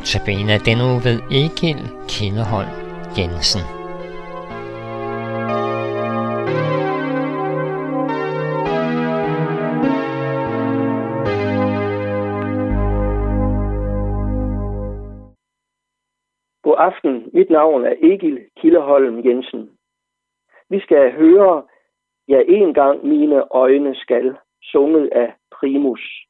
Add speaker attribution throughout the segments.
Speaker 1: Notabene denne uge ved Egil Kindeholm Jensen.
Speaker 2: God aften. Mit navn er Egil Kildeholm Jensen. Vi skal høre, ja, en gang mine øjne skal, sunget af Primus.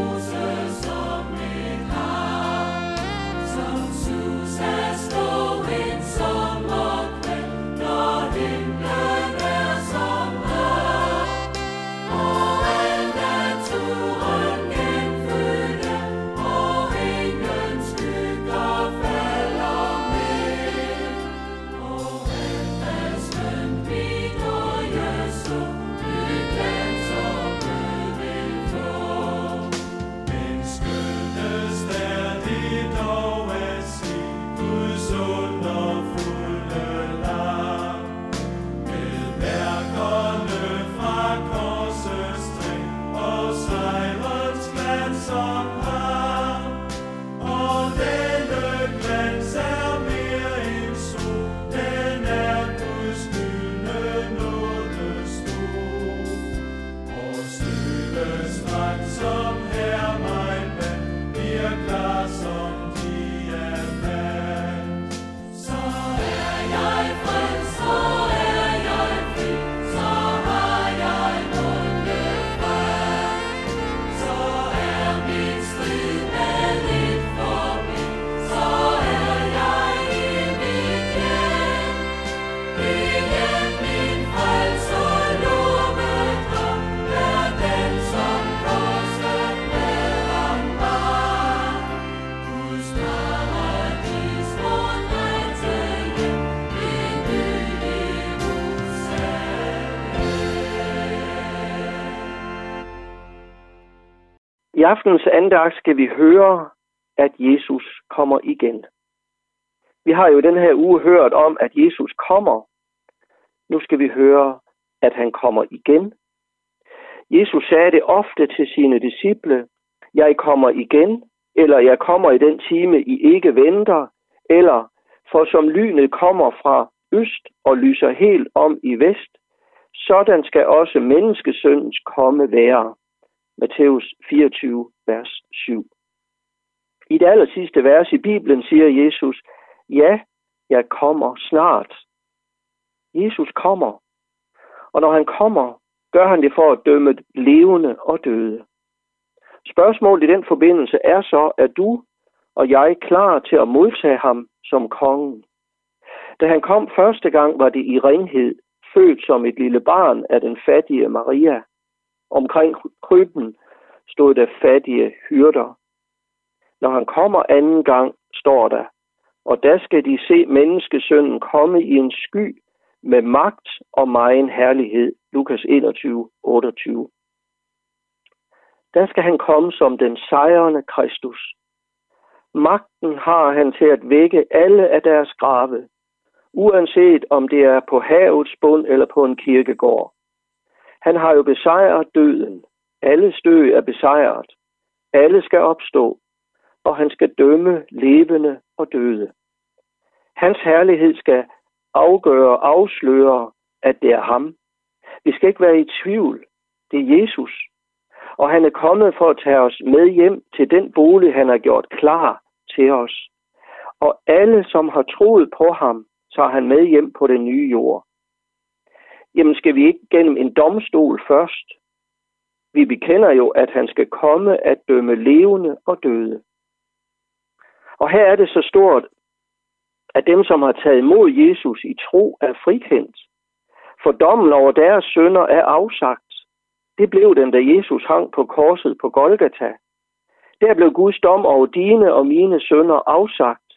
Speaker 2: Jerusalem. I aftenens andagt skal vi høre, at Jesus kommer igen. Vi har jo den her uge hørt om, at Jesus kommer. Nu skal vi høre, at han kommer igen. Jesus sagde det ofte til sine disciple, jeg kommer igen, eller jeg kommer i den time, I ikke venter, eller for som lynet kommer fra øst og lyser helt om i vest, sådan skal også menneskesøndens komme være. Matthæus 24, vers 7. I det aller sidste vers i Bibelen siger Jesus, ja, jeg kommer snart. Jesus kommer. Og når han kommer, gør han det for at dømme levende og døde. Spørgsmålet i den forbindelse er så, er du og jeg klar til at modtage ham som kongen? Da han kom første gang, var det i ringhed, født som et lille barn af den fattige Maria. Omkring krybben stod der fattige hyrder. Når han kommer anden gang, står der, og der skal de se menneskesønnen komme i en sky med magt og megen herlighed. Lukas 21, 28. Der skal han komme som den sejrende Kristus. Magten har han til at vække alle af deres grave, uanset om det er på havets bund eller på en kirkegård. Han har jo besejret døden. Alle stø er besejret. Alle skal opstå, og han skal dømme levende og døde. Hans herlighed skal afgøre og afsløre, at det er ham. Vi skal ikke være i tvivl. Det er Jesus. Og han er kommet for at tage os med hjem til den bolig, han har gjort klar til os. Og alle, som har troet på ham, tager han med hjem på den nye jord jamen skal vi ikke gennem en domstol først? Vi bekender jo, at han skal komme at dømme levende og døde. Og her er det så stort, at dem, som har taget imod Jesus i tro, er frikendt. For dommen over deres sønder er afsagt. Det blev den, da Jesus hang på korset på Golgata. Der blev Guds dom over dine og mine sønder afsagt.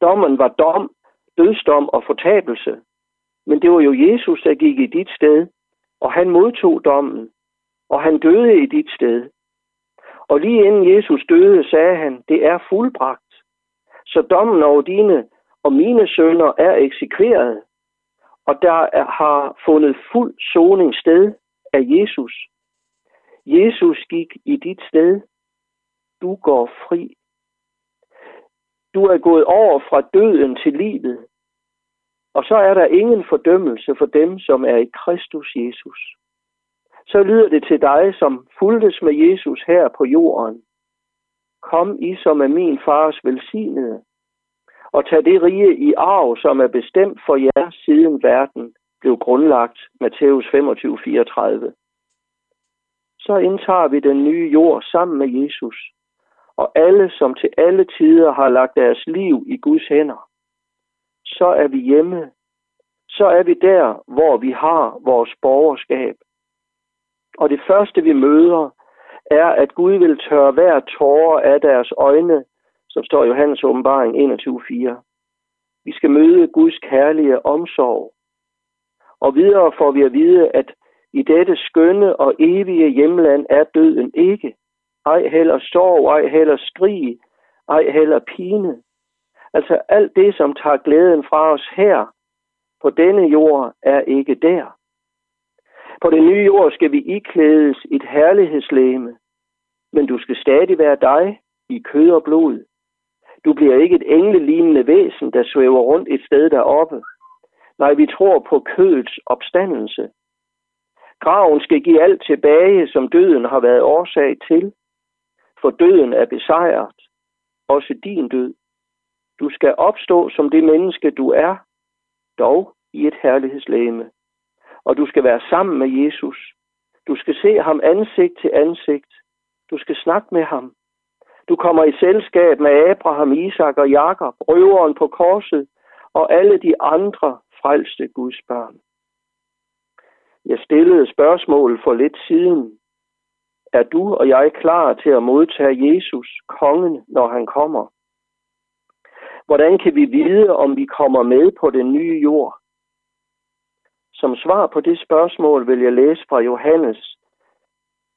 Speaker 2: Dommen var dom, dødsdom og fortabelse. Men det var jo Jesus, der gik i dit sted, og han modtog dommen, og han døde i dit sted. Og lige inden Jesus døde, sagde han, det er fuldbragt. Så dommen over dine og mine sønner er eksekveret, og der er, har fundet fuld soning sted af Jesus. Jesus gik i dit sted. Du går fri. Du er gået over fra døden til livet. Og så er der ingen fordømmelse for dem, som er i Kristus Jesus. Så lyder det til dig, som fuldtes med Jesus her på jorden. Kom I, som er min fars velsignede, og tag det rige i arv, som er bestemt for jer, siden verden blev grundlagt. Matthæus 25, 34. Så indtager vi den nye jord sammen med Jesus, og alle, som til alle tider har lagt deres liv i Guds hænder. Så er vi hjemme. Så er vi der, hvor vi har vores borgerskab. Og det første, vi møder, er, at Gud vil tørre hver tårer af deres øjne, som står i Johannes åbenbaring 21.4. Vi skal møde Guds kærlige omsorg. Og videre får vi at vide, at i dette skønne og evige hjemland er døden ikke. Ej heller sorg, ej heller skrig, ej heller pine. Altså alt det, som tager glæden fra os her på denne jord, er ikke der. På den nye jord skal vi iklædes et herlighedslæme, men du skal stadig være dig i kød og blod. Du bliver ikke et englelignende væsen, der svæver rundt et sted deroppe. Nej, vi tror på kødets opstandelse. Graven skal give alt tilbage, som døden har været årsag til. For døden er besejret. Også din død. Du skal opstå som det menneske, du er, dog i et herlighedslæme. Og du skal være sammen med Jesus. Du skal se ham ansigt til ansigt. Du skal snakke med ham. Du kommer i selskab med Abraham, Isak og Jakob, røveren på korset og alle de andre frelste Guds børn. Jeg stillede spørgsmål for lidt siden. Er du og jeg klar til at modtage Jesus, kongen, når han kommer? Hvordan kan vi vide, om vi kommer med på den nye jord? Som svar på det spørgsmål vil jeg læse fra Johannes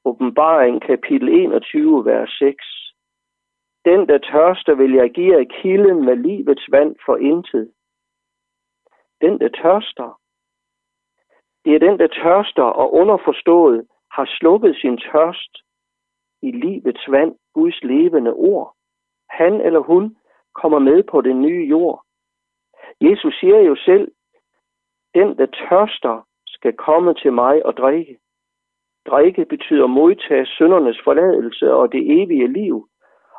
Speaker 2: åbenbaring kapitel 21, vers 6. Den, der tørster, vil jeg give af kilden med livets vand for intet. Den, der tørster. Det er den, der tørster og underforstået har slukket sin tørst i livets vand, Guds levende ord. Han eller hun kommer med på den nye jord. Jesus siger jo selv, den, der tørster, skal komme til mig og drikke. Drikke betyder modtage søndernes forladelse og det evige liv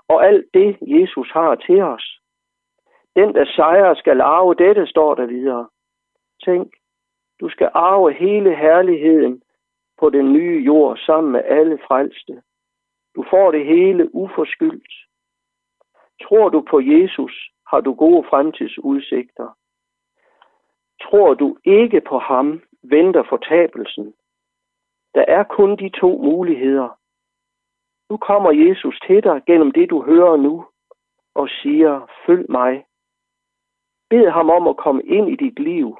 Speaker 2: og alt det, Jesus har til os. Den, der sejrer, skal arve dette, står der videre. Tænk, du skal arve hele herligheden på den nye jord sammen med alle frelste. Du får det hele uforskyldt. Tror du på Jesus, har du gode fremtidsudsigter. Tror du ikke på ham, venter fortabelsen. Der er kun de to muligheder. Nu kommer Jesus til dig gennem det, du hører nu, og siger, følg mig. Bed ham om at komme ind i dit liv,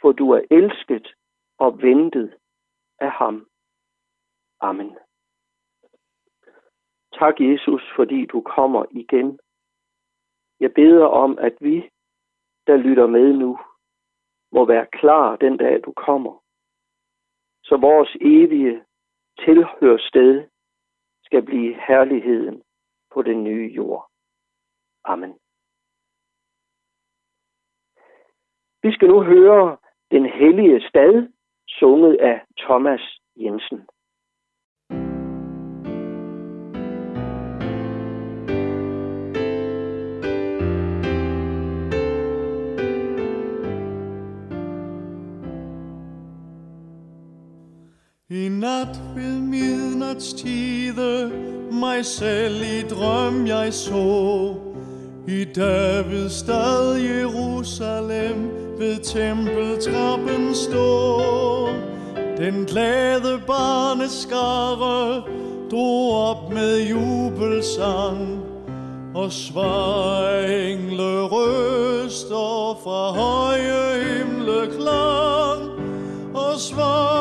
Speaker 2: for du er elsket og ventet af ham. Amen. Tak, Jesus, fordi du kommer igen. Jeg beder om, at vi, der lytter med nu, må være klar den dag, du kommer. Så vores evige tilhørsted skal blive herligheden på den nye jord. Amen. Vi skal nu høre den hellige stad, sunget af Thomas Jensen.
Speaker 3: Nat ved midnatstide mig selv i drøm jeg så. I Davids stad Jerusalem ved tempeltrappen stå. Den glade barneskare drog op med jubelsang og svar engle røster fra høje himle klang og svar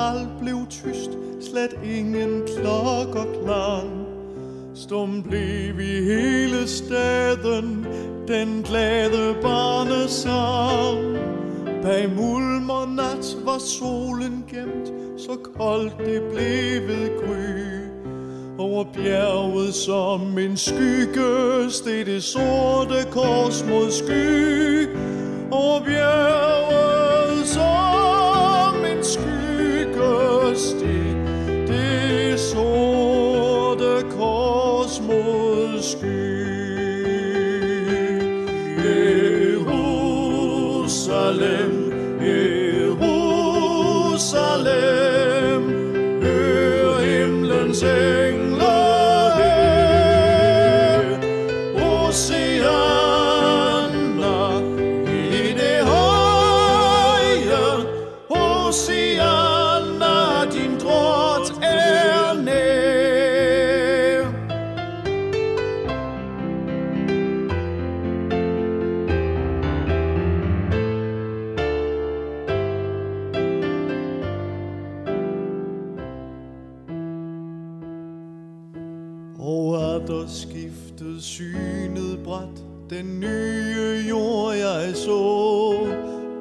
Speaker 3: alt blev tyst, slet ingen klokker klang. Stum blev i hele staden den glade barnesang. Bag mulm og nat var solen gemt, så koldt det blev ved gry. Over bjerget som en skygge steg det sorte kors mod sky. Over bjerget Jerusalem, Jerusalem, hør himlens engler Den nye jord jeg så.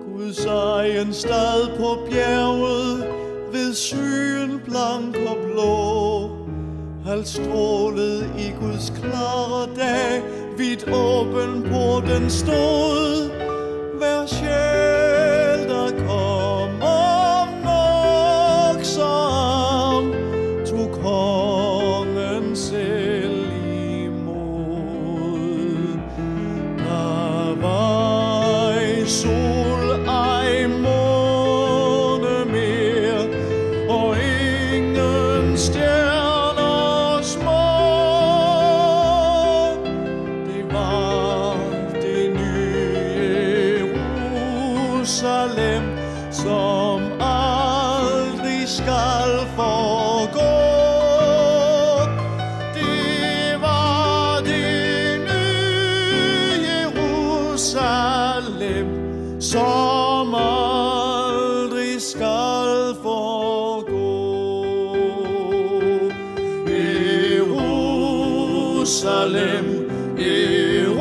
Speaker 3: Guds egen stad på bjerget Ved syen blank og blå. Alt strålede i Guds klare dag Vidt åben på den stod. Stjerner små. Det var det nye Jerusalem, som aldrig skal forgå. Det var det nye Jerusalem, som aldrig skal forgå. Jerusalem, Jerusalem.